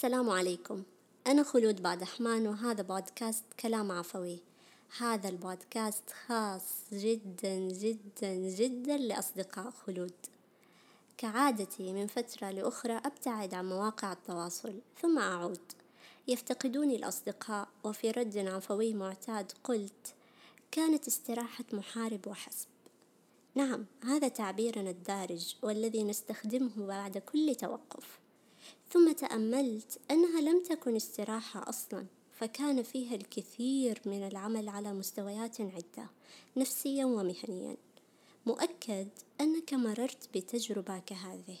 السلام عليكم. أنا خلود بعد أحمان وهذا بودكاست كلام عفوي. هذا البودكاست خاص جدا جدا جدا لأصدقاء خلود. كعادتي من فترة لأخرى أبتعد عن مواقع التواصل ثم أعود. يفتقدوني الأصدقاء وفي رد عفوي معتاد قلت كانت استراحة محارب وحسب. نعم هذا تعبيرنا الدارج والذي نستخدمه بعد كل توقف. ثم تأملت أنها لم تكن استراحة أصلا فكان فيها الكثير من العمل على مستويات عدة نفسيا ومهنيا. مؤكد أنك مررت بتجربة كهذه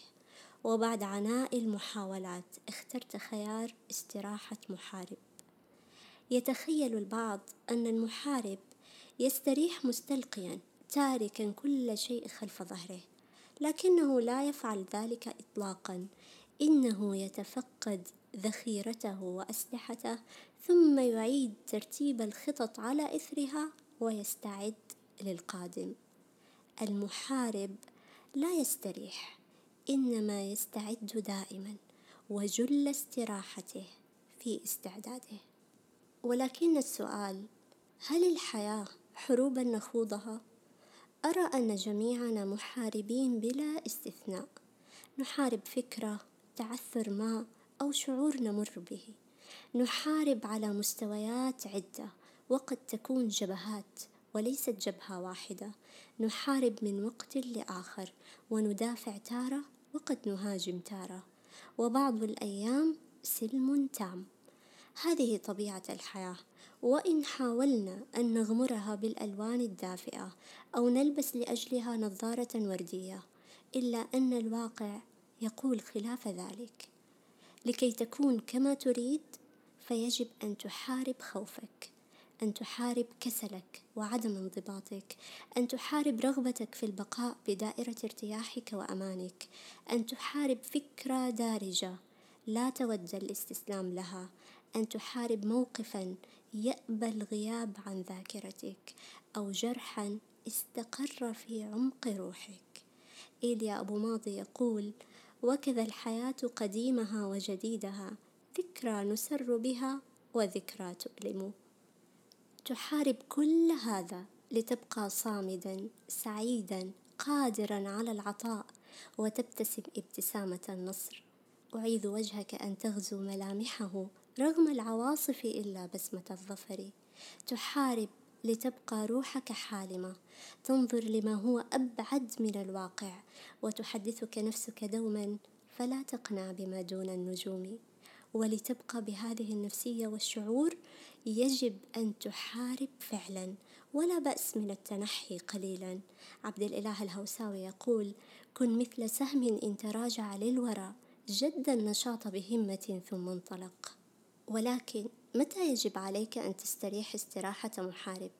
وبعد عناء المحاولات اخترت خيار استراحة محارب. يتخيل البعض أن المحارب يستريح مستلقيا تاركا كل شيء خلف ظهره لكنه لا يفعل ذلك إطلاقا إنه يتفقد ذخيرته وأسلحته ثم يعيد ترتيب الخطط على إثرها ويستعد للقادم. المحارب لا يستريح إنما يستعد دائما وجل استراحته في استعداده. ولكن السؤال هل الحياة حروبا نخوضها؟ أرى أن جميعنا محاربين بلا استثناء. نحارب فكرة تعثر ما أو شعور نمر به. نحارب على مستويات عدة وقد تكون جبهات وليست جبهة واحدة. نحارب من وقت لآخر وندافع تارة وقد نهاجم تارة. وبعض الأيام سلم تام. هذه طبيعة الحياة. وإن حاولنا أن نغمرها بالألوان الدافئة أو نلبس لأجلها نظارة وردية إلا أن الواقع يقول خلاف ذلك. لكي تكون كما تريد فيجب أن تحارب خوفك أن تحارب كسلك وعدم انضباطك أن تحارب رغبتك في البقاء بدائرة ارتياحك وأمانك أن تحارب فكرة دارجة لا تود الاستسلام لها أن تحارب موقفا يأبى الغياب عن ذاكرتك أو جرحا استقر في عمق روحك. إيليا أبو ماضي يقول وكذا الحياة قديمها وجديدها ذكرى نسر بها وذكرى تؤلم. تحارب كل هذا لتبقى صامدا سعيدا قادرا على العطاء وتبتسم ابتسامة النصر. أعيذ وجهك أن تغزو ملامحه رغم العواصف إلا بسمة الظفر. تحارب لتبقى روحك حالمة. تنظر لما هو أبعد من الواقع وتحدثك نفسك دوما فلا تقنع بما دون النجوم. ولتبقى بهذه النفسية والشعور يجب أن تحارب فعلا ولا بأس من التنحي قليلا. عبد الإله الهوساوي يقول كن مثل سهم إن تراجع للوراء جد النشاط بهمة ثم انطلق. ولكن متى يجب عليك أن تستريح استراحة محارب؟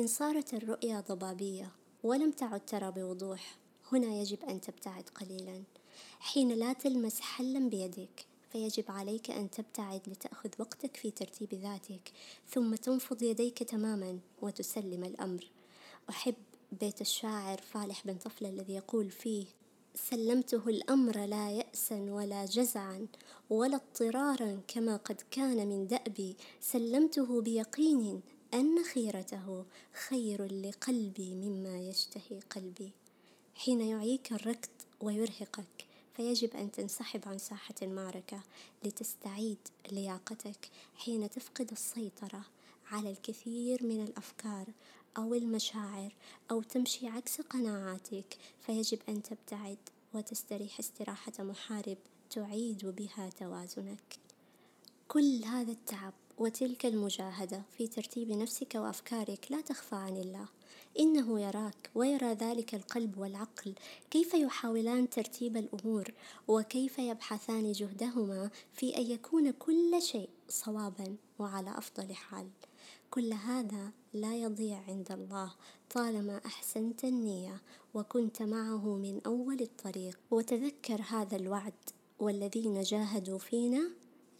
إن صارت الرؤية ضبابية ولم تعد ترى بوضوح هنا يجب أن تبتعد قليلا حين لا تلمس حلا بيدك فيجب عليك أن تبتعد لتأخذ وقتك في ترتيب ذاتك ثم تنفض يديك تماما وتسلم الأمر أحب بيت الشاعر فالح بن طفلة الذي يقول فيه سلمته الأمر لا يأسا ولا جزعا ولا اضطرارا كما قد كان من دأبي سلمته بيقين أن خيرته خير لقلبي مما يشتهي قلبي. حين يعيك الركض ويرهقك فيجب أن تنسحب عن ساحة المعركة لتستعيد لياقتك. حين تفقد السيطرة على الكثير من الأفكار أو المشاعر أو تمشي عكس قناعاتك فيجب أن تبتعد وتستريح استراحة محارب تعيد بها توازنك. كل هذا التعب وتلك المجاهدة في ترتيب نفسك وأفكارك لا تخفى عن الله. إنه يراك ويرى ذلك القلب والعقل كيف يحاولان ترتيب الأمور وكيف يبحثان جهدهما في أن يكون كل شيء صوابا وعلى أفضل حال. كل هذا لا يضيع عند الله طالما أحسنت النية وكنت معه من أول الطريق. وتذكر هذا الوعد والذين جاهدوا فينا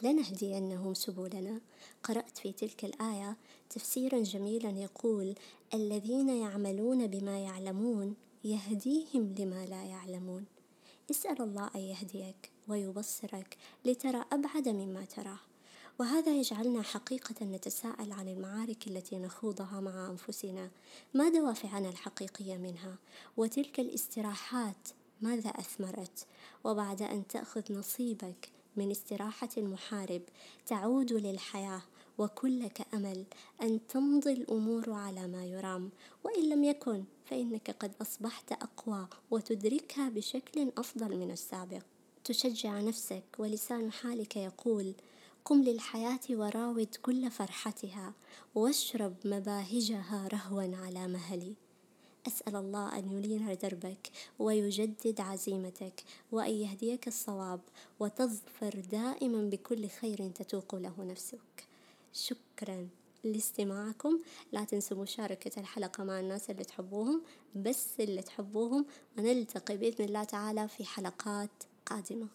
لنهدينهم سبلنا. قرأت في تلك الآية تفسيرا جميلا يقول الذين يعملون بما يعلمون يهديهم لما لا يعلمون. اسأل الله أن يهديك ويبصرك لترى أبعد مما تراه. وهذا يجعلنا حقيقة نتساءل عن المعارك التي نخوضها مع أنفسنا. ما دوافعنا الحقيقية منها؟ وتلك الاستراحات ماذا أثمرت؟ وبعد أن تأخذ نصيبك من استراحة المحارب تعود للحياة وكلك أمل أن تمضي الأمور على ما يرام. وإن لم يكن فإنك قد أصبحت أقوى وتدركها بشكل أفضل من السابق. تشجع نفسك ولسان حالك يقول قم للحياة وراود كل فرحتها واشرب مباهجها رهوا على مهلي. أسأل الله أن ينير دربك ويجدد عزيمتك وأن يهديك الصواب وتظفر دائما بكل خير تتوق له نفسك. شكرا لاستماعكم. لا تنسوا مشاركة الحلقة مع الناس اللي تحبوهم. بس اللي تحبوهم ونلتقي بإذن الله تعالى في حلقات قادمة.